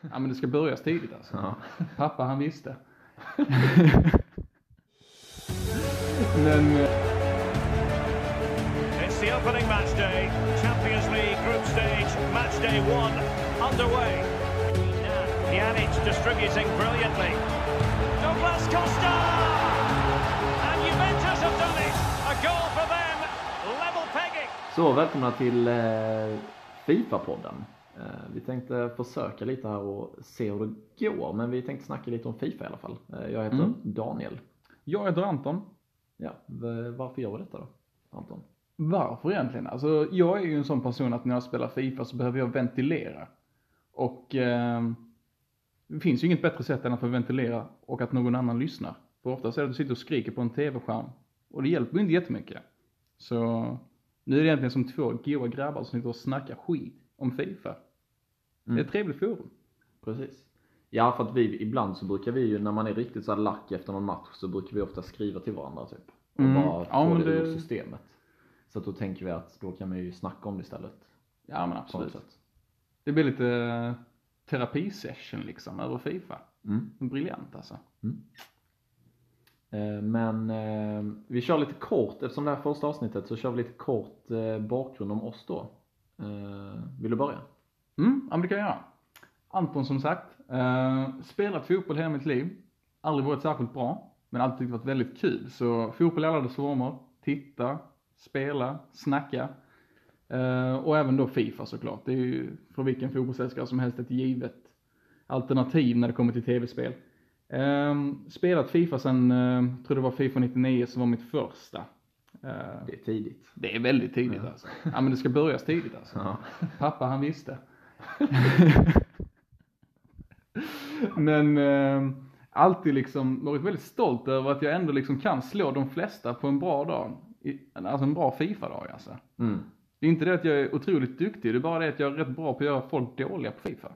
Ja men det ska börjas tidigt alltså. Ja. Pappa han visste. men eh, It's the opening match day. Champions League group stage, match day one underway. Pjanic distributing brilliantly. Douglas Costa! And Juventus have done it. A goal for them. Level pegging. Så välkomna till eh, Fifa-podden. Eh, vi tänkte försöka lite här och se hur det går, men vi tänkte snacka lite om Fifa i alla fall. Eh, jag heter Mm. Daniel. jag heter Anton. Ja, varför gör vi detta då, Anton? Varför egentligen? Alltså jag är ju en sån person att när jag spelar Fifa så behöver jag ventilera. Och eh, det finns ju inget bättre sätt än att få ventilera och att någon annan lyssnar. För oftast är det att du sitter och skriker på en tv-skärm. Och det hjälper ju inte jättemycket. Så nu är det egentligen som två goa grabbar som sitter och snackar skit om Fifa. Det är ett trevligt forum. Precis. Ja, för att vi, ibland så brukar vi ju, när man är riktigt så lack efter någon match, så brukar vi ofta skriva till varandra typ. Och Mm. bara Ja, få men det ur systemet. Så att då tänker vi att då kan vi ju snacka om det istället. Ja men absolut. Det blir lite eh, terapisession liksom över Fifa. Mm. Briljant alltså. Eh, Men eh, vi kör lite kort, eftersom det här är första avsnittet så kör vi lite kort eh, bakgrund om oss då. Vill du börja? Mm, ja men det kan jag göra. Anton som sagt, eh, spelat fotboll hela mitt liv. Aldrig varit särskilt bra, men alltid tyckt varit väldigt kul. Så fotboll i alla dess former. Titta, spela, snacka. Eh, och även då Fifa såklart. Det är ju för vilken fotbollsälskare som helst ett givet alternativ när det kommer till tv-spel. Eh, spelat Fifa sen, eh, tror det var Fifa 99 som var mitt första. Eh, Det är tidigt. det är väldigt tidigt alltså. Ja men det ska börjas tidigt alltså. Ja. Pappa han visste. Men eh, alltid liksom varit väldigt stolt över att jag ändå liksom kan slå de flesta på en bra dag. I, alltså en bra Fifa-dag alltså. Mm. Det är inte det att jag är otroligt duktig, det är bara det att jag är rätt bra på att göra folk dåliga på Fifa.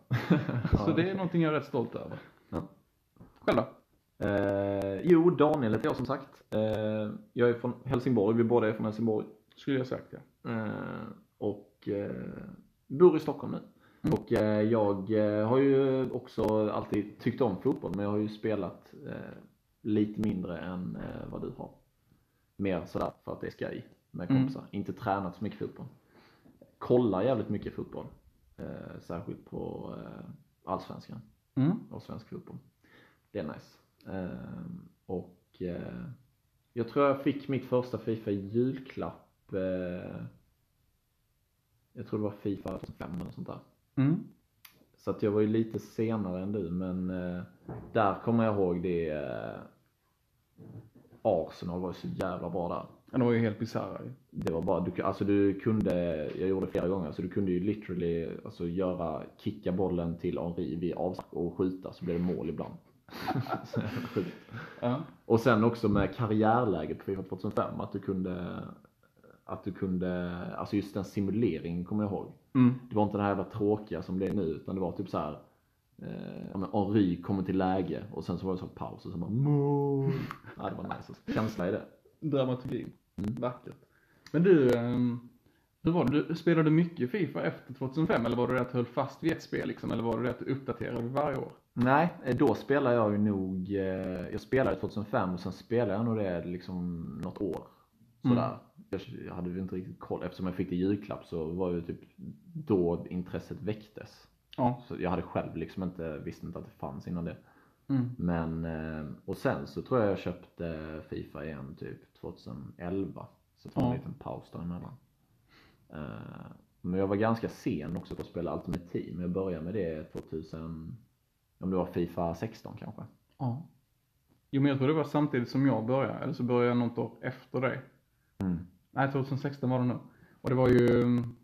Så det är någonting jag är rätt stolt över. Ja. Själv då? Eh, jo, Daniel heter jag som sagt. Eh, jag är från Helsingborg, vi båda är från Helsingborg. Skulle jag sagt ja. Eh, och eh, bor i Stockholm nu. Mm. Och eh, jag eh, har ju också alltid tyckt om fotboll, men jag har ju spelat eh, lite mindre än vad du har. Mer sådär för att det är skoj med Mm. kompisar. Inte tränat så mycket fotboll. Kollar jävligt mycket fotboll. Särskilt på allsvenskan Mm. och svensk fotboll. Det är nice. Och jag tror jag fick mitt första Fifa julklapp. Jag tror det var Fifa 2005 eller sånt där. Mm. Så att jag var ju lite senare än du men eh, där kommer jag ihåg det eh, Arsenal var ju så jävla bra där. Ja, de var ju helt bisarra ju. Det var bara, du, alltså du kunde, jag gjorde det flera gånger, så du kunde ju literally alltså göra, kicka bollen till Henri vid avspark och skjuta så blev det mål ibland. Ja. Och sen också med karriärläget på Fifa 2005, att du kunde, att du kunde, alltså just den simuleringen kommer jag ihåg. Mm. Det var inte det här jävla tråkiga som det är nu, utan det var typ så här. Eh, Henry kommer till läge och sen så var det så paus och så bara mål. Ja, det var nice. alltså. Känsla i det. Dramaturgin. Mm. Vackert. Men du, ehm, hur var det? Du, spelade du mycket Fifa efter 2005 eller var det att du höll fast vid ett spel liksom? Eller var det att du uppdaterade varje år? Nej, eh, då spelade jag ju nog, eh, jag spelade 2005 och sen spelade jag nog det liksom något år. Sådär. Jag, jag hade ju inte riktigt koll, eftersom jag fick det i julklapp så var ju typ då intresset väcktes. Ja. Så jag hade själv liksom inte, visste inte att det fanns innan det. Mm. Men, eh, och sen så tror jag jag köpte Fifa igen typ 2011. Så det var en Ja. liten paus däremellan. Eh, Men jag var ganska sen också på att spela Ultimate Team. Jag började med det 2000, om det var Fifa 16 kanske. ja. Jo men jag tror det var samtidigt som jag började, eller så började jag något år efter dig. Mm. Nej 2016 var det nog. Och det var ju, mm,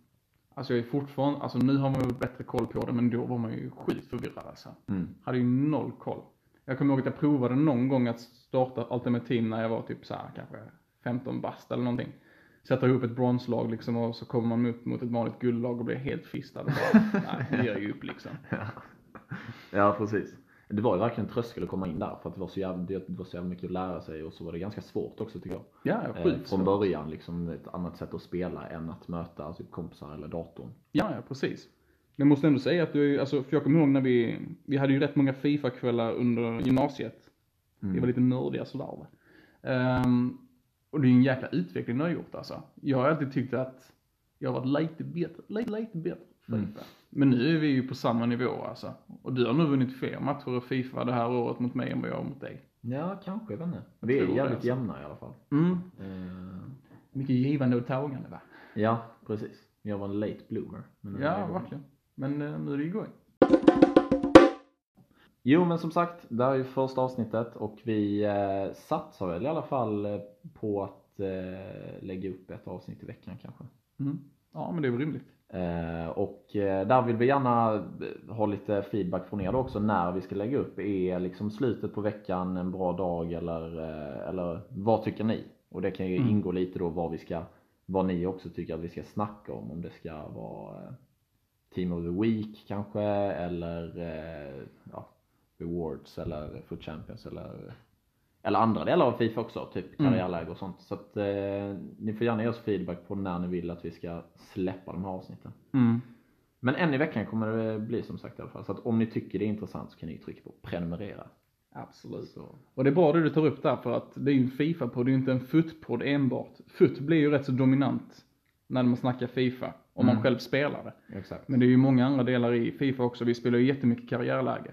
alltså jag är fortfarande, alltså nu har man ju bättre koll på det men då var man ju sjukt förvirrad alltså. Mm. Hade ju noll koll. Jag kommer ihåg att jag provade någon gång att starta Ultimate Team när jag var typ så här kanske 15 bast eller någonting. Sätta ihop ett bronslag liksom och så kommer man upp mot ett vanligt guldlag och blir helt fistad och bara, nej, det ger ju upp liksom. Ja, precis. Det var ju verkligen en tröskel att komma in där för att det var så jävla, det var så jävla mycket att lära sig och så var det ganska svårt också tycker jag. Ja, ja, Eh, från början liksom ett annat sätt att spela än att möta typ kompisar eller datorn. Ja, ja, precis. Men jag måste ändå säga att du, alltså, för jag kommer ihåg när vi, vi hade ju rätt många FIFA-kvällar under gymnasiet. Mm. Vi var lite nördiga sådär va. Ehm, och det är ju en jäkla utveckling du har gjort alltså. Jag har alltid tyckt att jag har varit lite bättre, lite, lite bättre Mm. FIFA. Men nu är vi ju på samma nivå alltså. Och du har nu vunnit fler matcher i FIFA det här året mot mig än vad jag har mot dig. Ja, kanske, jag vet inte. Vi är jävligt alltså. jämna i alla fall. Mm. Eh, Mycket givande och tagande va? ja, precis. Jag var en late bloomer. Ja, verkligen. Men eh, nu är det igång. Jo, men som sagt, det här är ju första avsnittet och vi eh, satsar väl i alla fall eh, på att eh, lägga upp ett avsnitt i veckan kanske. Mm. Ja, men det är väl rimligt. Eh, och eh, där vill vi gärna eh, ha lite feedback från er också när vi ska lägga upp. Är liksom slutet på veckan en bra dag eller, eller vad tycker ni? Och det kan ju Mm. ingå lite då vad vi ska, vad ni också tycker att vi ska snacka om. Om det ska vara Team of the Week kanske eller ja, Rewards eller Foot Champions eller eller andra delar av Fifa också, typ Mm. karriärläge och sånt. Så att eh, ni får gärna ge oss feedback på när ni vill att vi ska släppa de här avsnitten. Mm. Men en i veckan kommer det bli som sagt i alla fall. Så att om ni tycker det är intressant så kan ni trycka på prenumerera. Absolut. Så. Och det är bra det du tar upp där för att det är ju en FIFA-podd, det är ju inte en FUT-podd enbart. FUT blir ju rätt så dominant när man snackar FIFA, om man Mm. själv spelar det. Exakt. Men det är ju många andra delar i FIFA också, vi spelar ju jättemycket karriärläge.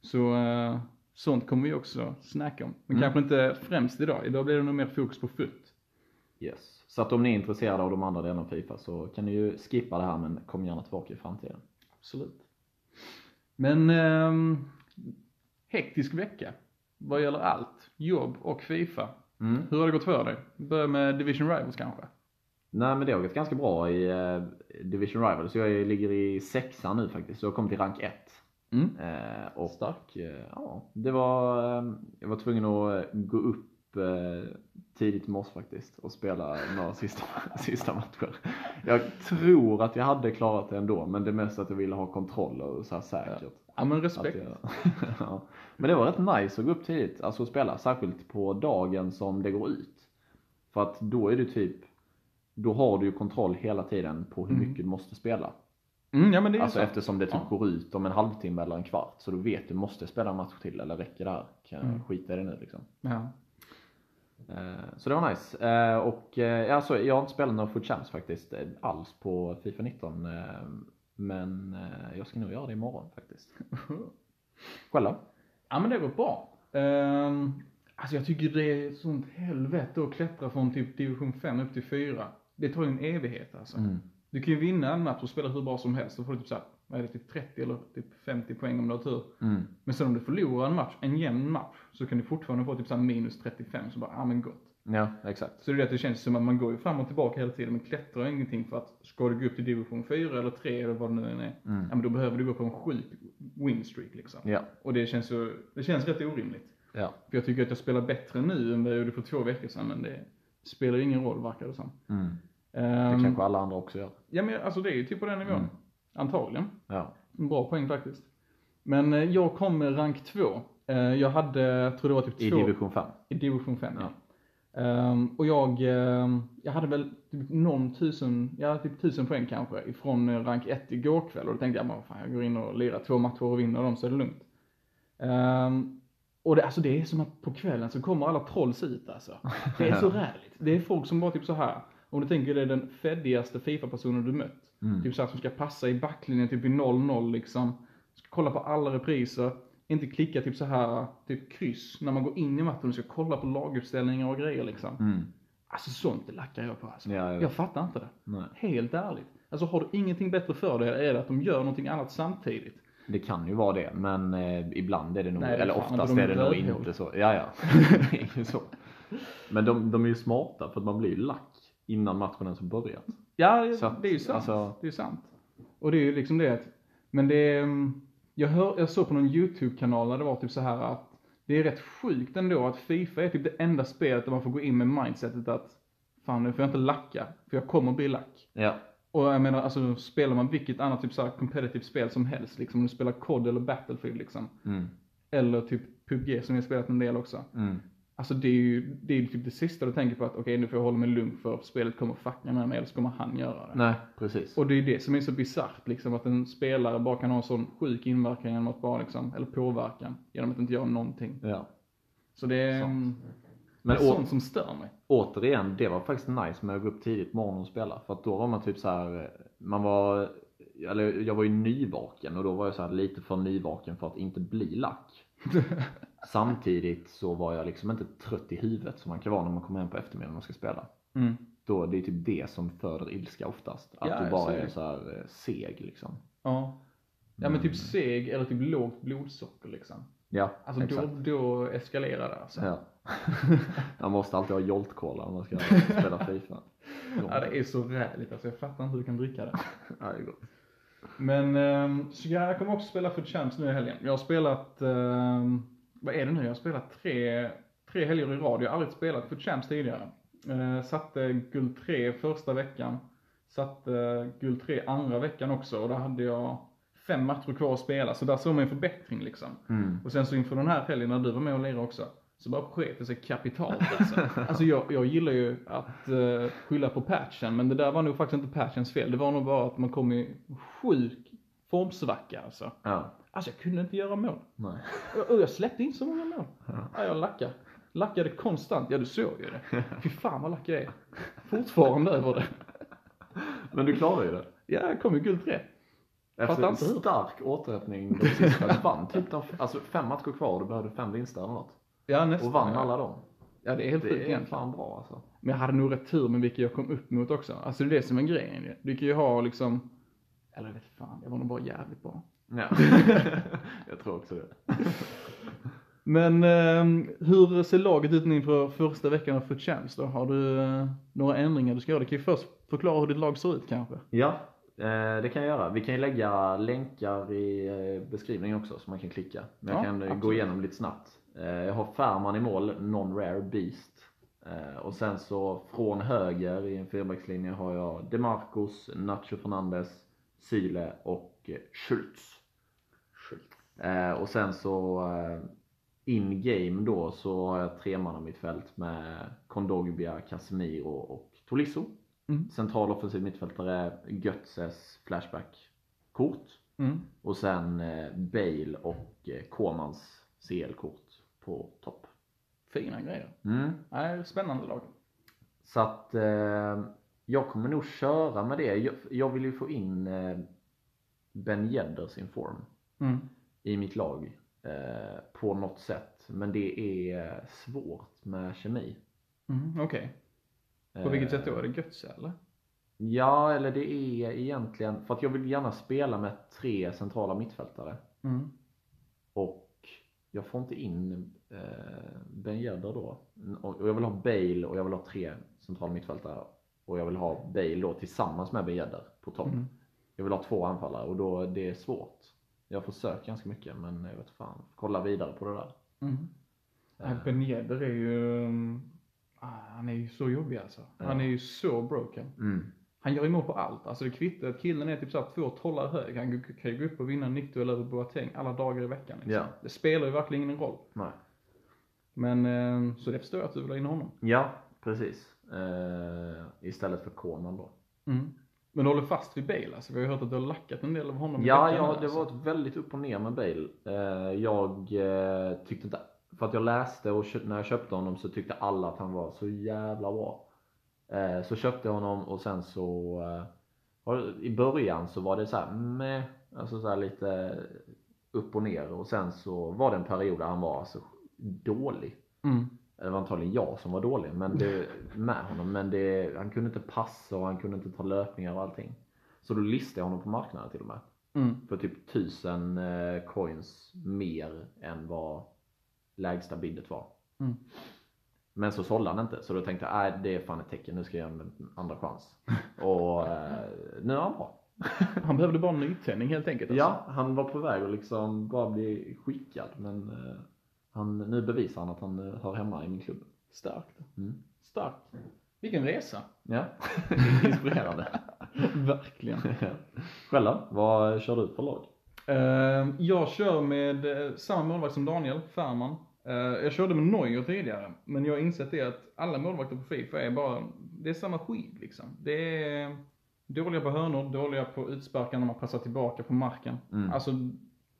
Så eh, sånt kommer vi också snacka om. Men Mm. kanske inte främst idag, idag blir det nog mer fokus på FUT. Yes. Så att om ni är intresserade av de andra delarna av Fifa så kan ni ju skippa det här men kom gärna tillbaka i framtiden. Absolut. Men ehm, hektisk vecka vad gäller allt. Jobb och FIFA. Mm. Hur har det gått för dig? Börja med Division Rivals kanske? Nej men det har gått ganska bra i eh, Division Rivals. Jag ligger i sexan nu faktiskt. Så jag kom till rank 1. Mm. Eh, och eh, ja, det var, eh, jag var tvungen att gå upp eh, tidigt i morse faktiskt och spela några sista, sista matcher. Jag tror att jag hade klarat det ändå, men det mest att jag ville ha kontroll och så här säkert. Ja men Att respekt. jag, ja. Men det var rätt nice att gå upp tidigt, alltså att spela, särskilt på dagen som det går ut. För att då är det typ, då har du ju kontroll hela tiden på hur Mm. mycket du måste spela. Mm, ja men det är Alltså så. eftersom det typ Ja. går ut om en halvtimme eller en kvart. Så du vet du måste spela en match till eller räcker det här? Kan jag Mm. skita i det nu liksom. Ja. Eh, Så det var nice. Eh, Och alltså, jag har inte spelat några Foot Champs faktiskt alls på Fifa 19. eh, Men jag ska nog göra det imorgon faktiskt. Själv då? ja men det går bra. Um, alltså jag tycker det är sånt helvete att klättra från typ division 5 upp till 4. Det tar ju en evighet alltså. Mm. Du kan ju vinna en match och spela hur bra som helst. Då får du typ såhär, vad är det, typ 30 eller typ 50 poäng om du har tur. Mm. Men sen om du förlorar en match, en jämn match, så kan du fortfarande få typ såhär minus 35. Så bara, ja men gott. Ja, exakt. Så det är det att det känns som att man går ju fram och tillbaka hela tiden men klättrar ingenting för att ska du gå upp till division 4 eller 3 eller vad det nu än är. Mm. Ja men då behöver du gå på en sjuk winstreak liksom. Ja. Och det känns så, det känns rätt orimligt. Ja. För jag tycker att jag spelar bättre nu än vad jag gjorde för två veckor sedan men det spelar ju ingen roll verkar det som. Mm. Det Ehm, kanske alla andra också gör. Ja men alltså det är ju typ på den nivån. Mm. Antagligen. Ja. En bra poäng faktiskt. Men eh, jag kom med rank 2. Eh, jag hade, jag tror det var typ I två, division 5. i division 5 ja. Ehm, och jag, ehm, jag hade väl typ någon tusen, ja typ tusen poäng kanske ifrån eh, rank 1 igår kväll och då tänkte jag bara fan jag går in och lirar två matcher och vinner dem så är det lugnt. Och det, alltså det är som att på kvällen så kommer alla trolls ut alltså. Det är så räligt. Det är folk som bara typ så här. Om du tänker det är den feddigaste FIFA-personen du mött. Mm. Typ såhär som ska passa i backlinjen typ i 0-0 liksom. Ska kolla på alla repriser. Inte klicka typ så här typ kryss när man går in i matchen och ska kolla på laguppställningar och grejer liksom. Mm. Alltså sånt det lackar jag på alltså. Ja, jag jag fattar inte det. Nej. Helt ärligt. Alltså har du ingenting bättre för dig är det att de gör någonting annat samtidigt. Det kan ju vara det, men eh, ibland är det nog, Nej, det eller oftast de är det nog inte så. Ja, ja. det är ju så. Men de, de är ju smarta för att man blir ju lack innan matchen ens har börjat. Ja, Så att, det är ju sant. alltså- Det är sant. Och det är ju liksom det att, men det är, mm, jag, hör, jag såg på någon YouTube-kanal där det var typ så här att det är rätt sjukt ändå att Fifa är typ det enda spelet där man får gå in med mindsetet att fan nu får jag inte lacka, för jag kommer bli lack. Ja. Och jag menar alltså spelar man vilket annat typ så här competitive spel som helst liksom, om du spelar COD eller Battlefield liksom. Mm. Eller typ PubG som jag spelat en del också. Mm. Alltså det är ju, det är ju typ det sista du tänker på att okej nu får jag hålla mig lugn för spelet kommer fucka med mig eller så kommer han göra det. Nej, precis. Och det är ju det som är så bisarrt liksom att en spelare bara kan ha en sån sjuk inverkan genom att bara liksom, eller påverkan, genom att inte göra någonting. Ja. Så det är, det Men är å- sånt som stör mig. återigen, det var faktiskt nice med att gå upp tidigt på morgonen och spela. För att då var man typ så här, man var, eller jag var ju nyvaken och då var jag så här lite för nyvaken för att inte bli lack. Samtidigt så var jag liksom inte trött i huvudet som man kan vara när man kommer hem på eftermiddagen och ska spela. Mm. Då, det är typ det som föder ilska oftast. Att Ja, du bara är så här eh, seg liksom. Ja. Ja men typ seg eller typ lågt blodsocker liksom. Ja, Alltså då, exakt. då eskalerar det alltså. Ja. man måste alltid ha Jolt-cola när man ska spela Fifa. Ja det är så räligt alltså, jag fattar inte hur du kan dricka det. Ja, det är gott. Men, ehm, så ja, jag kommer också spela för Champs nu i helgen. Jag har spelat, ehm, vad är det nu? Jag har spelat tre, tre helger i rad. Jag har aldrig spelat för Champs tidigare. Eh, satte guld 3 första veckan. Satte guld 3 andra veckan också och där hade jag fem matcher kvar att spela. Så där såg man en förbättring liksom. Mm. Och sen så inför den här helgen när du var med och lirade också. Så bara det sig kapitalt alltså. alltså jag, jag gillar ju att uh, skylla på patchen, men det där var nog faktiskt inte patchens fel. Det var nog bara att man kom i sjuk formsvacka alltså. Ja, Alltså jag kunde inte göra mål. nej. Och jag släppte in så många mål. Ja, jag lackade. Lackade konstant. Ja, du såg ju det. Fy fan vad lack jag är. Fortfarande över det. Men du klarar ju det. Ja, jag kom ju guld 3. Fattar Efter en inte hur. stark återhämtning de sista, du vann typ alltså fem matcher kvar och du behövde fem vinster eller något. Ja, nästan. Och vann ja. alla dem. Ja, det är helt sjukt Det är egentligen. fan bra alltså. Men jag hade nog rätt tur med vilka jag kom upp mot också. Alltså det är det som är grejen. Du kan ju ha liksom, eller vet fan, jag var nog bara jävligt bra. Ja. jag tror också det. Men eh, hur ser laget ut nu inför första veckan av Foot Champs då? Har du eh, några ändringar du ska göra? Du kan ju först förklara hur ditt lag ser ut kanske. Ja, eh, det kan jag göra. Vi kan ju lägga länkar i eh, beskrivningen också så man kan klicka. Men jag Ja, kan eh, gå absolut. igenom lite snabbt. Eh, Jag har Färman i mål, non-rare beast. Eh, Och sen så från höger i en fyrbackslinje har jag Demarcus, Nacho Fernandes, Syle och eh, Schultz. Eh, Och sen så in game då så har jag tremannamittfält med Kondogbia, Casemiro och Tolisso. Mm. Central offensiv mittfältare Götzes Flashback-kort. Mm. Och sen Bale och Komans CL-kort på topp. Fina grejer. Mm. Nej, spännande lag. Så att eh, jag kommer nog köra med det. Jag, jag vill ju få in eh, Ben Yedders inform Mm. i mitt lag eh, på något sätt. Men det är svårt med kemi. Mm, Okej. På vilket sätt då? Är det Götze eller? Ja, eller det är egentligen för att jag vill gärna spela med tre centrala mittfältare. Mm. Och jag får inte in eh, Ben Yedder då. Och och jag vill ha Bale och jag vill ha tre centrala mittfältare. Och jag vill ha Bale då tillsammans med Ben Yedder på topp. Mm. Jag vill ha två anfallare och då det är svårt. Jag har försökt ganska mycket men jag vet fan. Kolla vidare på det där. Mm. Nej, Ben Yedder är ju, um, ah, han är ju så jobbig alltså. Han är ju så broken. Mm. Han gör emot på allt. Alltså det kvittar att killen är typ såhär två tollar hög. Han kan ju gå upp och vinna en nickduell över Boateng alla dagar i veckan. Liksom. Ja. Det spelar ju verkligen ingen roll. Nej. Men, eh, så det förstår jag att du vill ha in honom. Ja, precis. Eh, istället för Koman då. Mm. Men du håller fast vid Bale alltså? Vi har ju hört att du har lackat en del av honom i Ja, veckan ja det alltså. var ett väldigt upp och ner med Bale. Eh, jag eh, tyckte inte, för att jag läste och när jag köpte honom så tyckte alla att han var så jävla bra. Eh, så köpte jag honom och sen så, eh, i början så var det så här med, alltså så här lite upp och ner och sen så var det en period där han var alltså dålig. Mm. Det var antagligen jag som var dålig men det, med honom. Men det, han kunde inte passa och han kunde inte ta löpningar och allting. Så då listade jag honom på marknaden till och med. Mm. För typ tusen eh, coins mer än vad lägsta bidet var. Mm. Men så sålde han inte. Så då tänkte jag, nej det är fan ett tecken. Nu ska jag ge honom en andra chans. och eh, nu är han bra. Han behövde bara en nytändning helt enkelt. Alltså. Ja, han var på väg att liksom bara bli skickad. Men eh, han, nu bevisar han att han eh, hör hemma i min klubb. Starkt. Mm. Starkt. Vilken resa. Ja, inspirerande. Verkligen. Själv? Vad kör du för lag? Eh, jag kör med eh, samma målvakt som Daniel, Färman. Eh, jag körde med Neuer tidigare, men jag har insett det att alla målvakter på Fifa är bara, det är samma skit liksom. Det är dåliga på hörnor, dåliga på utsparkar när man passar tillbaka på marken. Mm. Alltså,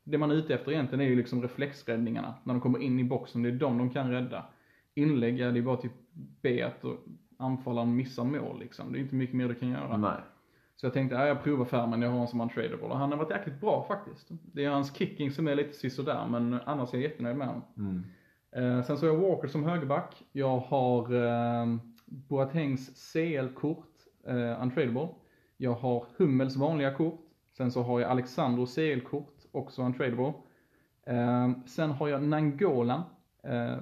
det man är ute efter egentligen är ju liksom reflexräddningarna. När de kommer in i boxen, det är de de kan rädda. Inlägg, ja, det är bara typ be att anfallaren missar mål liksom. Det är inte mycket mer du kan göra. Nej. Så jag tänkte, ja, jag provar Färmen, jag har honom som untradable. Och han har varit jäkligt bra faktiskt. Det är hans kicking som är lite sisådär, men annars är jag jättenöjd med honom. Mm. Eh, sen så har jag Walker som högerback. Jag har eh, Boatengs CL-kort, eh, untradable. Jag har Hummels vanliga kort. Sen så har jag Alexandros CL-kort, också untradable. Eh, sen har jag Nangolan, eh,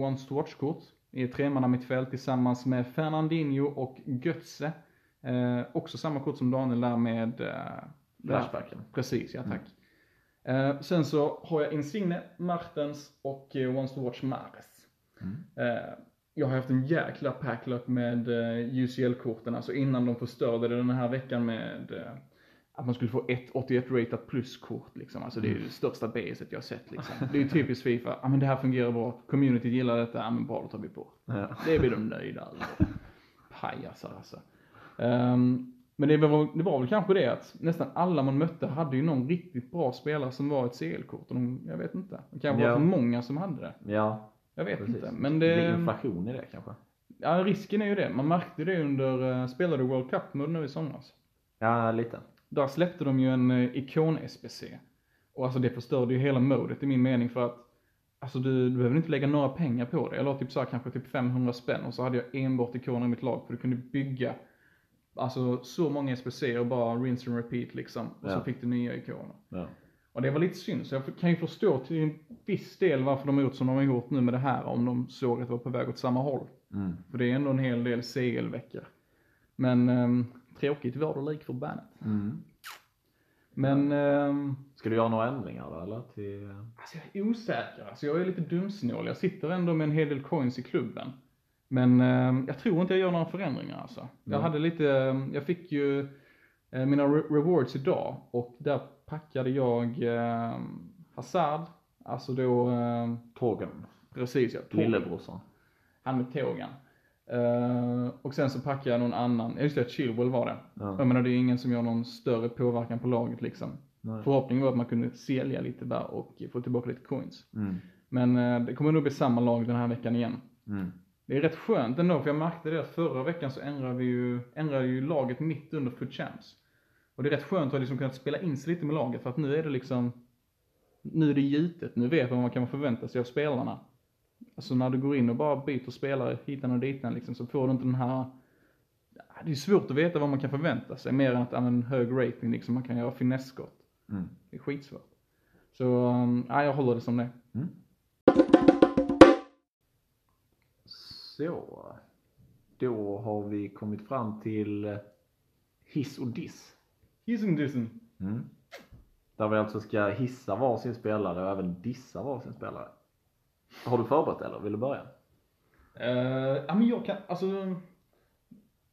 Wants to Watch-kort. I tremanna mittfält tillsammans med Fernandinho och Götze. Eh, också samma kort som Daniel där med eh, Flashbacken. Precis, ja tack. Eh, sen så har jag Insigne, Martens och eh, Wants to Watch Mares. Eh, jag har haft en jäkla packlöp med eh, UCL-korten, alltså innan de förstörde det den här veckan med eh, att man skulle få ett 81 ratat plus-kort liksom. Alltså det är ju det största baset jag har sett liksom. Det är ju typiskt Fifa, ja men det här fungerar bra, community gillar detta, ja men bra då tar vi på. Ja. Det blir de nöjda över. Pajasar alltså. Ehm, men det var, det var väl kanske det att nästan alla man mötte hade ju någon riktigt bra spelare som var ett CL-kort. Och de, jag vet inte. Det kanske Ja. var för många som hade det. Ja, Jag vet precis. inte. Men Det är det, inflation i det kanske. ja, risken är ju det. Man märkte det under, uh, spelade World Cup-mode nu i somras. Ja, lite. Där släppte de ju en uh, ikon-SPC. Och alltså det förstörde ju hela modet i min mening för att Alltså du, du behöver inte lägga några pengar på det. Jag la typ så här, kanske typ 500 spänn och så hade jag enbart ikoner i mitt lag för du kunde bygga Alltså så många SPC och bara rinse and repeat liksom. Och så Ja. fick du nya ikoner. Ja. Och det var lite synd, så jag kan ju förstå till en viss del varför de har gjort som de har gjort nu med det här, om de såg att det var på väg åt samma håll. Mm. För det är ändå en hel del CL-veckor. Men um, tråkigt var det lik förbannat. Mm. Men ehm, Ska du göra några ändringar då eller? Till... Alltså jag är osäker. Alltså jag är lite dumsnål. Jag sitter ändå med en hel del coins i klubben. Men eh, jag tror inte jag gör några förändringar alltså. Jag Nej. hade lite, eh, jag fick ju eh, mina re- rewards idag och där packade jag eh, Hazard, alltså då, eh, Torgen. precis ja. Lillebrorsan. Han med tågan. Eh, och sen så packade jag någon annan, just det, Chilwell var det. Ja. Jag menar det är ingen som gör någon större påverkan på laget liksom. Nej. Förhoppningen var att man kunde sälja lite där och få tillbaka lite coins. Mm. Men eh, det kommer nog bli samma lag den här veckan igen. Mm. Det är rätt skönt ändå, för jag märkte det att förra veckan så ändrade vi ju, ändrade ju laget mitt under Foot Champs. Och det är rätt skönt att liksom kunnat spela in sig lite med laget, för att nu är det liksom, nu är det gitet, nu vet man vad man kan förvänta sig av spelarna. Alltså när du går in och bara byter spelare hitan och ditan liksom, så får du inte den här, det är svårt att veta vad man kan förvänta sig, mer än att, ja men hög rating liksom, man kan göra finessskott. Mm. Det är skitsvårt. Så, ja, jag håller det som det. Mm. Så. Då har vi kommit fram till hiss och diss. Hissing dissing. Mm. Där vi alltså ska hissa varsin spelare och även dissa varsin spelare. Har du förberett eller vill du börja? Uh, ja men jag kan, alltså.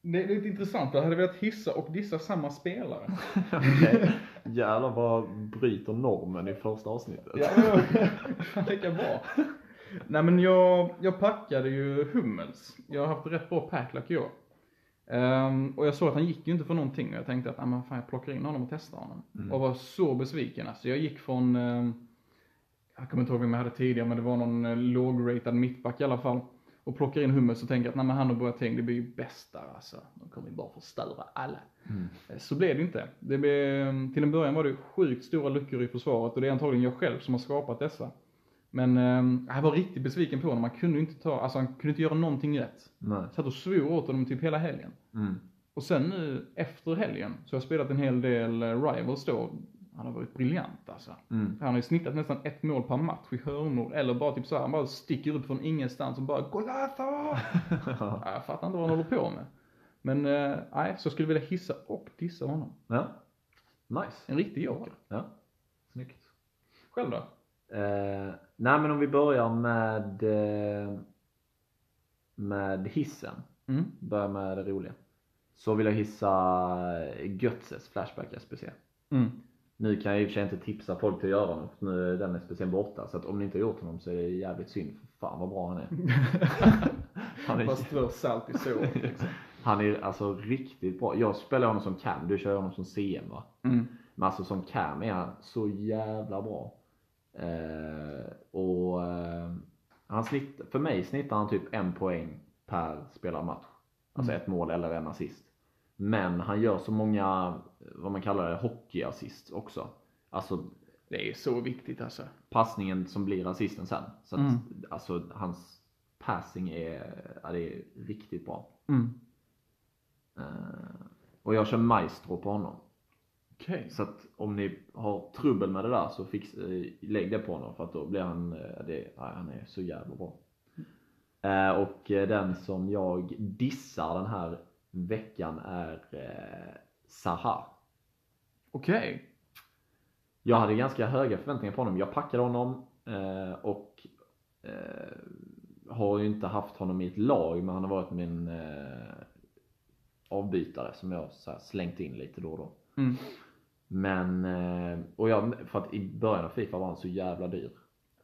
Det är lite intressant, jag hade velat hissa och dissa samma spelare. Jävlar vad bryter normen i första avsnittet. Ja, fan lika bra. Nej men jag, jag packade ju Hummels. Jag har haft rätt bra packlack i år. Ehm, och jag såg att han gick ju inte för någonting och jag tänkte att, ah, men fan jag plockar in honom och testar honom. Mm. Och var så besviken alltså. Jag gick från, ehm, jag kommer inte ihåg vem jag hade tidigare men det var någon eh, lågratad mittback i alla fall. Och plockar in Hummels och tänker att, nej men han och Boateng det blir ju bäst där alltså. De kommer ju bara förstöra alla. Mm. Eh, Så blev det inte. Det blev, till en början var det sjukt stora luckor i försvaret och det är antagligen jag själv som har skapat dessa. Men eh, jag var riktigt besviken på honom. Man kunde inte ta, alltså han kunde inte göra någonting rätt. Nej. Jag satt och svor åt honom typ hela helgen. Mm. Och sen nu efter helgen så har jag spelat en hel del eh, Rivals då. Han har varit briljant alltså. Mm. Han har ju snittat nästan ett mål per match i hörnor. Eller bara typ så här, han bara sticker upp från ingenstans och bara Golazo! ja, jag fattar inte vad han håller på med. Men eh, nej, så jag skulle vilja hissa och dissa honom. Ja. Nice. En riktig joker. Ja. Snyggt. Själv då? Eh, nej men om vi börjar med eh, med hissen. Mm. Börjar med det roliga. Så vill jag hissa Götzes Flashback SPC. Mm. Nu kan jag i och för sig inte tipsa folk till att göra för nu är den speciellt borta. Så att om ni inte har gjort honom så är det jävligt synd. Fan vad bra han är. han, är strö salt i såret liksom. han är alltså riktigt bra. Jag spelar honom som cam, du kör honom som CM va? Mm. Men alltså som cam är han så jävla bra. Eh, och eh, han snitt, för mig snittar han typ en poäng per spelad match. Alltså ett mål eller en assist. Men han gör så många, vad man kallar det, hockeyassist också. Alltså Det är så viktigt alltså. passningen som blir assisten sen. Så att, Mm. alltså hans passing är, ja, det är riktigt bra. Mm. Eh, och jag kör maestro på honom. Okej. Så att om ni har trubbel med det där så fix, eh, lägg det på honom för att då blir han, eh, det, han är så jävla bra. Eh, och den som jag dissar den här veckan är eh, Zaha. Okej. Jag hade ganska höga förväntningar på honom. Jag packade honom eh, och eh, har ju inte haft honom i ett lag men han har varit min eh, avbytare som jag så här, slängt in lite då och då. Mm. Men, eh, och jag, för att i början av Fifa var han så jävla dyr.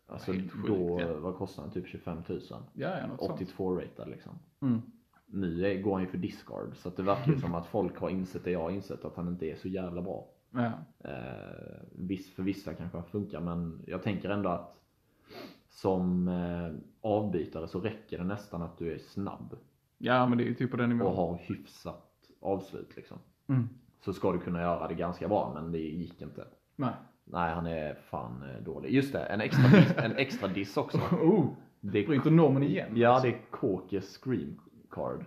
Alltså sjukt, då ja. var kostnaden typ 25 000. Ja, ja, något sånt. 82 ratad liksom. Mm. Nu går han ju för discard så att det verkar ju som att folk har insett det jag har insett att han inte är så jävla bra. Ja. Eh, viss, för vissa kanske han funkar men jag tänker ändå att som eh, avbytare så räcker det nästan att du är snabb ja, men det är ju typ på den och nivån. har hyfsat avslut liksom. Mm. Så ska du kunna göra det ganska bra men det gick inte. Nej. Nej, han är fan eh, dålig. Just det, en extra diss, en extra diss också. Oh, Det bryter normen igen. ja, det är Kåkes Scream Card.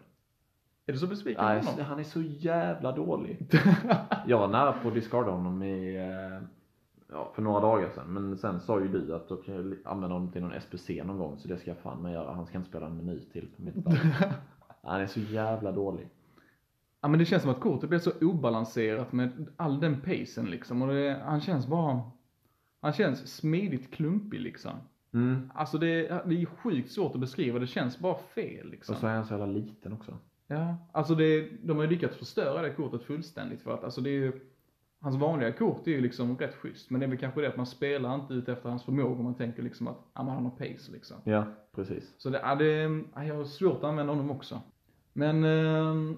Är du så besviken på Nej, honom? han är så jävla dålig. Jag var nära på att discarda honom i, eh, ja, för några dagar sedan. Men sen sa ju du att då kan använda honom till någon SPC någon gång. Så det ska jag fan med göra. Han ska inte spela en minut till på mitt lag. Han är så jävla dålig. Ja men det känns som att kortet blir så obalanserat med all den pacen liksom. Och det, han känns bara, han känns smidigt klumpig liksom. Mm. Alltså det, det är sjukt svårt att beskriva, det känns bara fel liksom. Och så är han så jävla liten också. Ja, alltså det, de har ju lyckats förstöra det kortet fullständigt för att alltså det är ju, hans vanliga kort är ju liksom rätt schysst. Men det är väl kanske det att man spelar inte ut efter hans förmåga, man tänker liksom att, ja men han har pace liksom. Ja, precis. Så det, ja, det, ja, jag har svårt att använda honom också. Men, eh,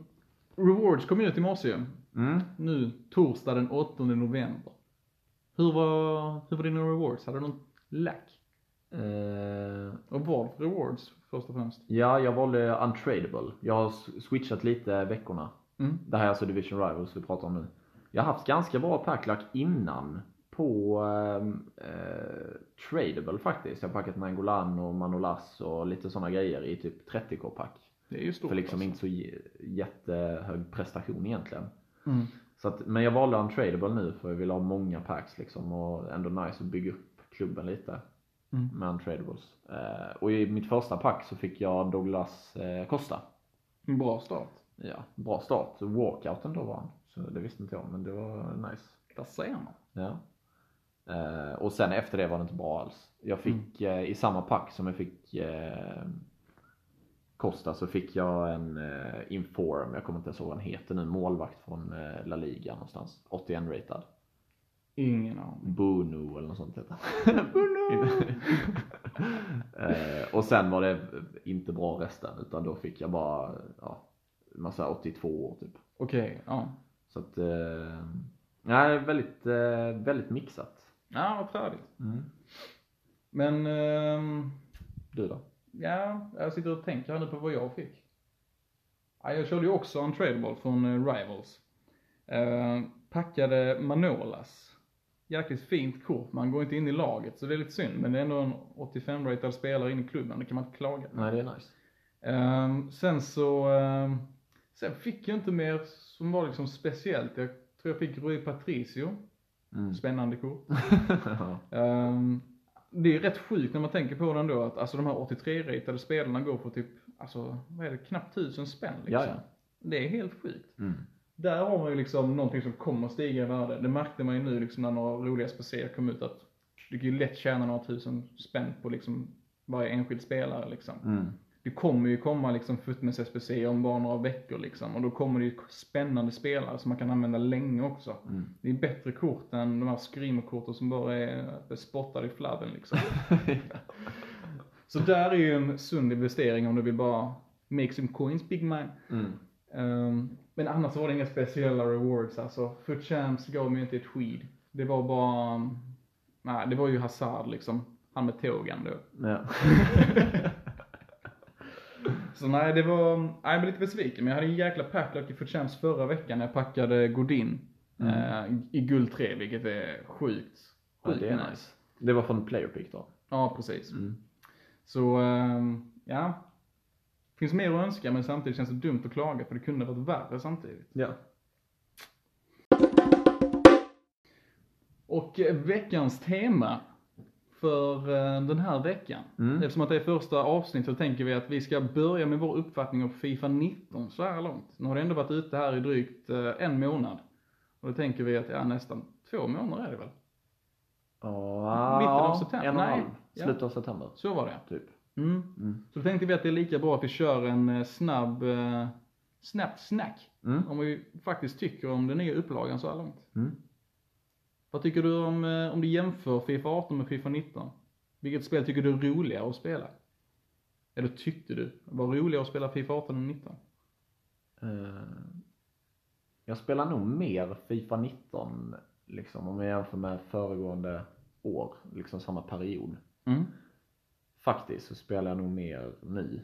Rewards kom ut i morse. Mm. Nu, torsdag den 8 november. Hur var, hur var dina rewards? Hade du någon lack? Eh, Och vad för rewards, först och främst? ja, jag valde untradable. Jag har switchat lite veckorna. Mm. Det här är alltså Division Rivals vi pratar om nu. Jag har haft ganska bra packlack innan på ehm, eh, tradable faktiskt. Jag har packat Nangolan och Manolas och lite sådana grejer i typ 30k pack. Det är ju stort För liksom alltså. inte så jättehög prestation egentligen. Mm. Så att, men jag valde untradable nu för jag vill ha många packs liksom och ändå nice att bygga upp klubben lite. Mm. Med untradables. Eh, och i mitt första pack så fick jag Douglas eh, Costa. En bra start. Ja, bra start. Walkouten då var han. Så det visste inte jag, men det var nice. Där ser man. Ja. Eh, och sen efter det var det inte bra alls. Jag fick eh, i samma pack som jag fick eh, Costa så fick jag en eh, Inform, jag kommer inte ens ihåg vad han heter nu, målvakt från eh, La Liga någonstans. 81 ratad. Ingen aning. Bunu eller något sånt heter han. eh, och sen var det inte bra resten utan då fick jag bara ja, massa 82 år typ. Okej, ja. Så att, eh, nej, väldigt, eh, väldigt mixat. Ja, vad träligt. Mm. Men, ehm, Du då? Ja, jag sitter och tänker här nu på vad jag fick. Ja, jag körde ju också en tradable från eh, Rivals. Eh, packade Manolas. Jäkligt fint kort, man går inte in i laget så det är lite synd. Men det är ändå en 85-ratad spelare in i klubben, det kan man inte klaga. Nej, det är nice. Ehm, sen så, ehm, sen fick jag inte mer som var liksom speciellt. Jag tror jag fick Rui Patricio. Mm. Spännande kort. ja. Det är rätt sjukt när man tänker på den då att alltså de här 83-ratade spelarna går för typ, alltså vad är det, knappt tusen spänn liksom. Ja, ja. Det är helt sjukt. Mm. Där har man ju liksom någonting som kommer stiga i värde. Det märkte man ju nu liksom när några roliga SPC kom ut att du kan ju lätt tjäna några tusen spänn på liksom varje enskild spelare liksom. Mm. Det kommer ju komma liksom Footmans SPC om bara några veckor liksom. Och då kommer det ju spännande spelare som man kan använda länge också. Mm. Det är bättre kort än de här screamerkorten som bara är spottade i fladden liksom. Så där är ju en sund investering om du vill bara make some coins big man. Mm. Ehm, men annars var det inga speciella rewards alltså. Foot Champs gav mig inte ett skid. Det var bara, nej det var ju Hazard liksom. Han med tågen då. Ja. Så nej, det var, nej, jag blev lite besviken. Men jag hade en jäkla packlock i Champs förra veckan när jag packade Godin. eh, I guld 3, vilket är sjukt. Ja, Sjukt det är nice. Det var från Player Pick då? Ja, precis. Mm. Så, ehm, ja. Finns mer att önska men samtidigt känns det dumt att klaga för det kunde varit värre samtidigt. Ja. Och eh, veckans tema för eh, den här veckan. Mm. Eftersom att det är första avsnittet så tänker vi att vi ska börja med vår uppfattning om Fifa 19 så här långt. Nu har det ändå varit ute här i drygt eh, en månad. Och då tänker vi att, ja nästan två månader är det väl? Ja, Mitten av september? En och Nej. Ja. Slutet av september, Så var det. typ. Mm. Mm. Så då tänkte vi att det är lika bra att vi kör en eh, snabb, eh, snabbt snack. Mm. Om vi faktiskt tycker om den nya upplagan så här långt. Vad tycker du om, eh, om du jämför Fifa 18 med Fifa 19? Vilket spel tycker du är roligare att spela? Eller tyckte du var roligare att spela Fifa 18 än 19? Eh, jag spelar nog mer Fifa 19, liksom, om jag jämför med föregående år, liksom samma period. Mm. Faktiskt så spelar jag nog mer nu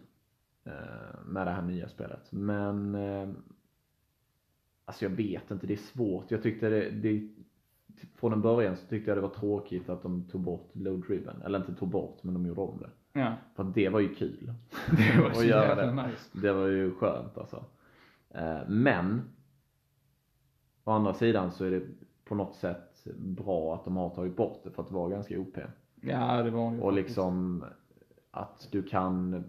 eh, med det här nya spelet. Men alltså jag vet inte, det är svårt. Jag tyckte det, det från en början så tyckte jag det var tråkigt att de tog bort load driven. Eller inte tog bort, men de gjorde om det. Ja, För det var ju kul. det var så göra jävla det. nice. Det var ju skönt alltså. Eh, Men å andra sidan så är det på något sätt bra att de har tagit bort det för att det var ganska OP. Ja, det var ju Och liksom att du kan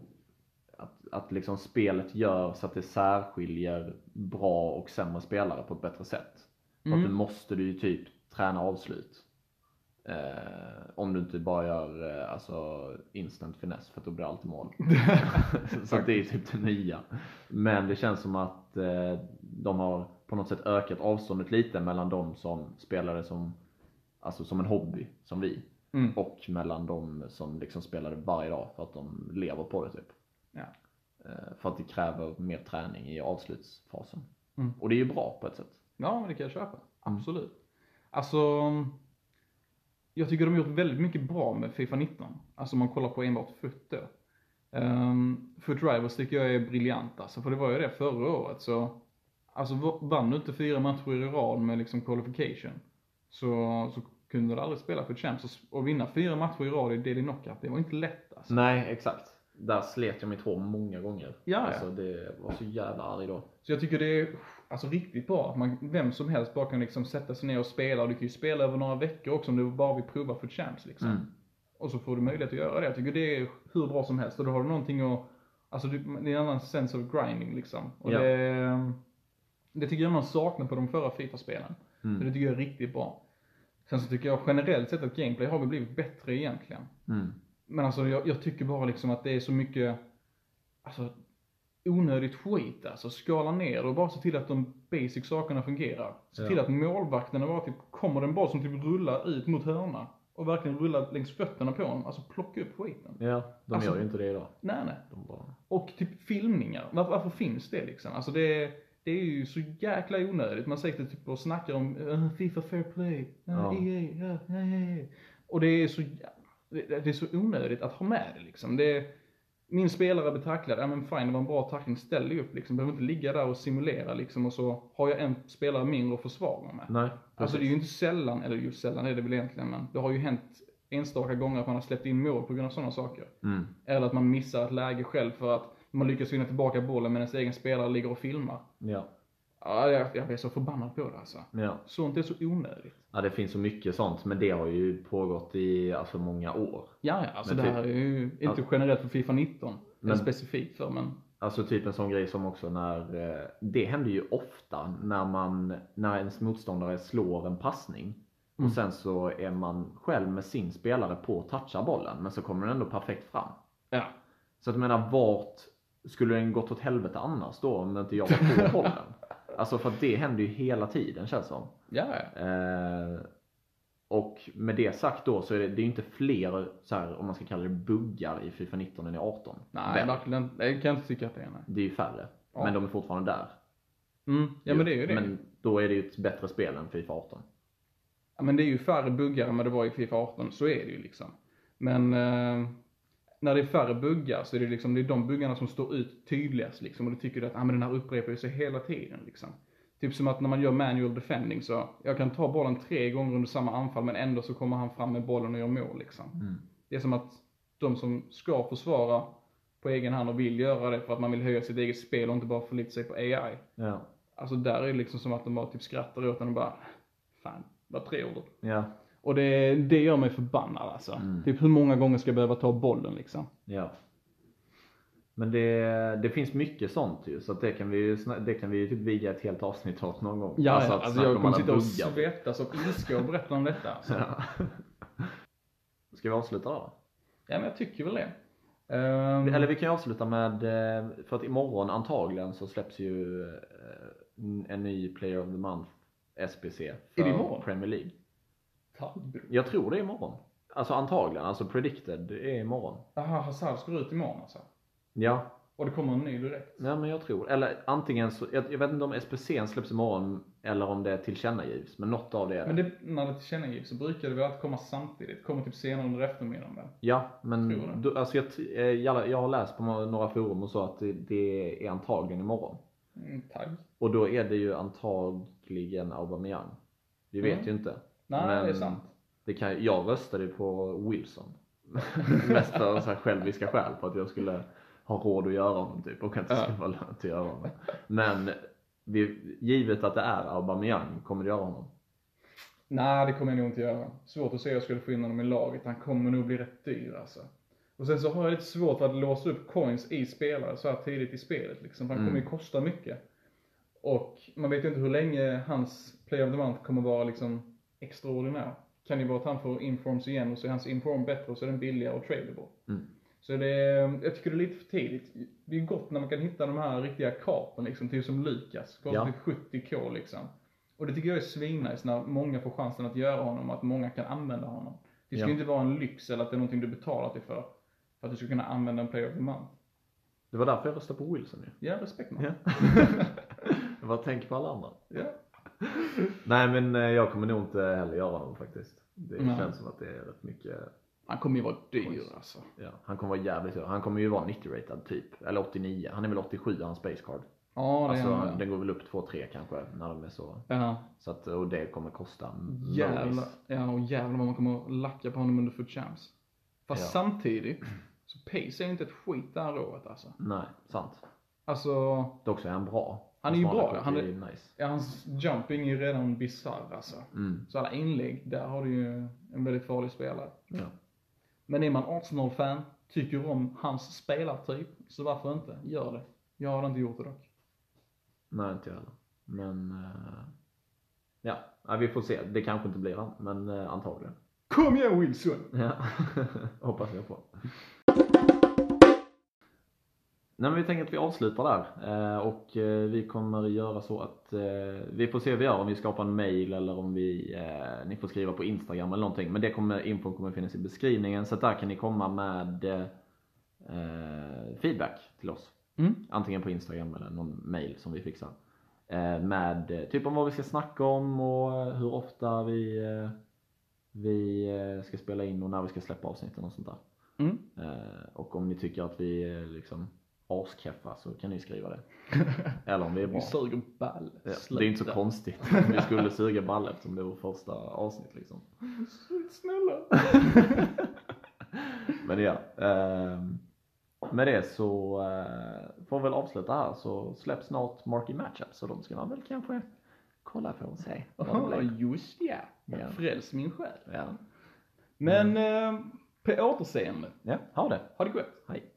att, att liksom spelet gör så att det särskiljer bra och sämre spelare på ett bättre sätt. För att Mm. nu måste du ju typ träna avslut. Eh, om du inte bara gör eh, alltså instant finess för då blir det alltid mål. så det är typ det nya. Men det känns som att eh, de har på något sätt ökat avståndet lite mellan de som spelade som, alltså som en hobby, som vi. Mm. Och mellan de som liksom spelade varje dag för att de lever på det typ. Ja. Eh, för att det kräver mer träning i avslutsfasen. Mm. Och det är ju bra på ett sätt. Ja, men det kan jag köpa. Absolut. Alltså, jag tycker de har gjort väldigt mycket bra med Fifa 19. Alltså om man kollar på enbart FUT då. Um, FUT Rivals tycker jag är briljant alltså, för det var ju det förra året så, alltså vann du inte fyra matcher i rad med liksom qualification, så, så kunde du aldrig spela för Champs. Och, vinna fyra matcher i rad i Daily Knockout, det var inte lätt alltså. Nej, exakt. Där slet jag mitt hår många gånger. Ja, ja. Alltså det var så jävla arg då. Så jag tycker det är alltså, riktigt bra att man, vem som helst bara kan liksom sätta sig ner och spela. Och du kan ju spela över några veckor också om du bara vill prova för champs liksom. Mm. Och så får du möjlighet att göra det. Jag tycker det är hur bra som helst. Och då har du någonting att, alltså det är en annan sense of grinding liksom. Och Ja. det, det tycker jag man saknar på de förra Fifa-spelen. Mm. Så det tycker jag är riktigt bra. Sen så tycker jag generellt sett att gameplay har väl blivit bättre egentligen. Mm. Men alltså jag, jag tycker bara liksom att det är så mycket, alltså onödigt skit alltså. Skala ner och bara se till att de basic sakerna fungerar. Se Ja. till att målvakterna bara typ, kommer en boll som typ rullar ut mot hörna och verkligen rullar längs fötterna på honom. Alltså plocka upp skiten. Ja, de Alltså- gör ju inte det idag. Nej nej. De bara... Och typ filmningar. Varför, varför finns det liksom? Alltså det, det är ju så jäkla onödigt. Man sitter typ och snackar om uh, Fifa Fair Play, uh, Ja. EA, ja, ja, ja. Och det är så det, det är så onödigt att ha med det liksom. Det, min spelare blir tacklad, ja men fine det var en bra tackling, ställ dig upp liksom. Behöver inte ligga där och simulera liksom och så har jag en spelare mindre att försvara med. Nej, Alltså det är ju inte sällan, eller just sällan är det väl egentligen, men det har ju hänt enstaka gånger att man har släppt in mål på grund av sådana saker. Mm. Eller att man missar ett läge själv för att man lyckas vinna tillbaka bollen medan ens egen spelare ligger och filmar. Ja. Ja, jag, jag blir så förbannad på det alltså. Ja. Sånt är så onödigt. ja, det finns så mycket sånt, men det har ju pågått i alltså, många år. Ja, ja, alltså Men det typ- här är ju inte Ja. generellt för Fifa 19. Men- specifikt för, men Alltså typ en sån grej som också när, eh, det händer ju ofta när man, när ens motståndare slår en passning Mm. och sen så är man själv med sin spelare på att toucha bollen men så kommer den ändå perfekt fram. ja. Så att jag menar, vart skulle den gått åt helvete annars då om inte jag var på bollen? Alltså för att det händer ju hela tiden känns det som. Ja, Eh, och med det sagt då så är det, det är ju inte fler, så här, om man ska kalla det buggar i Fifa 19 än i 18. nej verkligen. Det kan jag inte tycka att det är. Nej. Det är ju färre. Ja. Men de är fortfarande där. Mm. Ja men det är ju det. Men då är det ju ett bättre spel än Fifa 18. Ja, men det är ju färre buggar än vad det var i Fifa 18, så är det ju liksom. Men eh, när det är färre buggar så är det liksom, det är de buggarna som står ut tydligast liksom. Och då tycker du att, ah, men den här upprepar sig hela tiden liksom. Typ som att när man gör manual defending så, jag kan ta bollen tre gånger under samma anfall men ändå så kommer han fram med bollen och gör mål liksom. Mm. Det är som att de som ska försvara på egen hand och vill göra det för att man vill höja sitt eget spel och inte bara förlita sig på AI. Ja. Alltså där är det liksom som att de bara typ skrattar åt den och bara, fan, vad tre ord. Ja. Och det, det gör mig förbannad alltså. Mm. Typ hur många gånger ska jag behöva ta bollen liksom? Ja. Men det, det finns mycket sånt ju, så det kan vi ju det kan vi ju typ viga ett helt avsnitt åt någon gång. Ja, alltså, alltså jag om kommer sitta och svettas av ilska och berätta om detta. Alltså. Ja. Ska vi avsluta då? Ja men jag tycker väl det. Ehm, Eller vi kan ju avsluta med, eh, för att imorgon antagligen så släpps ju eh, en ny Player of the Month SPC för? Premier League. Taggbror. Jag tror det är imorgon. Alltså antagligen, alltså predicted är imorgon. Jaha, Hazard ska ut imorgon alltså? Ja, Och det kommer en ny direkt? ja men jag tror, eller antingen så, jag, jag vet inte om SPCn släpps imorgon eller om det tillkännagivs, men något av det är Men det. det, när det tillkännagivs så brukar det väl alltid komma samtidigt? Kommer typ senare under eftermiddagen väl? Ja, men Tror det. då, alltså jag, eh, jag, jag har läst på några forum och så att det, det är antagligen imorgon. Mm, tagg. Och då är det ju antagligen Aubameyang. Vi vet Mm. ju inte. Nej, Men det är sant. Det kan, jag röstade ju på Wilson. Mest för så här själviska skäl på att jag skulle ha råd att göra honom typ och att det skulle vara lönt att göra honom. Men vi, givet att det är Aubameyang, kommer du göra honom? Nej, det kommer jag nog inte göra. Svårt att se hur jag skulle få in honom i laget. Han kommer nog bli rätt dyr alltså. Och sen så har jag lite svårt att låsa upp coins i spelare så här tidigt i spelet liksom. Han kommer ju kosta mycket. Och man vet ju inte hur länge hans play of the month kommer vara liksom extraordinär. Kan ju vara att han får informs igen och så är hans inform bättre och så är den billigare och tradable. Mm. Så det, jag tycker det är lite för tidigt. Det är gott när man kan hitta de här riktiga kapen liksom, typ som Lukas. Kostar Ja. typ 70k liksom. Och det tycker jag är svinnice när många får chansen att göra honom, att många kan använda honom. Det ska Ja. ju inte vara en lyx eller att det är någonting du betalar till för. För att du ska kunna använda en player of the month. Det var därför jag röstade på Wilson ju. Ja, respekt man. Ja. jag bara tänker på alla andra. Ja. Nej men eh, jag kommer nog inte heller göra honom faktiskt. Det Nej. känns som att det är rätt mycket Han kommer ju vara dyr alltså. Ja, han kommer vara jävligt hög. Han kommer ju vara 90-ratad typ. Eller 89. Han är väl 87 hans base card. Ja, det Alltså är han. den går väl upp 2-3 kanske när de är så. Ja. Så att, och det kommer kosta Jävlar, ja och jävlar vad man kommer att lacka på honom under foot champs. Fast Ja. samtidigt, så pace är inte ett skit det här året alltså. Nej, sant. Alltså, Dock så är han bra. Han är ju bra, han är- nice. ja, hans jumping är ju redan bisarr alltså. Mm. Så alla inlägg, där har du ju en väldigt farlig spelare. Ja. Men är man Arsenal-fan, tycker om hans spelartyp, så varför inte? Gör det. Jag har inte gjort det dock. Nej, inte jag heller. Men eh, ja, ja, vi får se. Det kanske inte blir han, men eh, antagligen. Kom igen Wilson! Ja, hoppas jag på. Nej men vi tänker att vi avslutar där eh, och eh, vi kommer göra så att eh, vi får se hur vi gör om vi skapar en mail eller om vi, ni får skriva på Instagram eller någonting men det kommer, infon kommer finnas i beskrivningen så där kan ni komma med feedback till oss. Mm. Antingen på Instagram eller någon mail som vi fixar. Med typ om vad vi ska snacka om och hur ofta vi, vi ska spela in och när vi ska släppa avsnitten och sånt där. Mm. Och om ni tycker att vi liksom askeffa så kan ni skriva det. Eller om vi är bra. Vi suger ball. Ja, det är inte så konstigt om vi skulle suga ball eftersom det vårt första avsnitt liksom. Snälla. Men ja. ehm, med det så eh, får vi väl avsluta här så släpps snart Marky Matchup så de ska man väl kanske kolla på och se blir. just ja. Ja. Fräls min själ. Ja. Men eh, på återseende. ja, ha det. Ha det gott. Hej.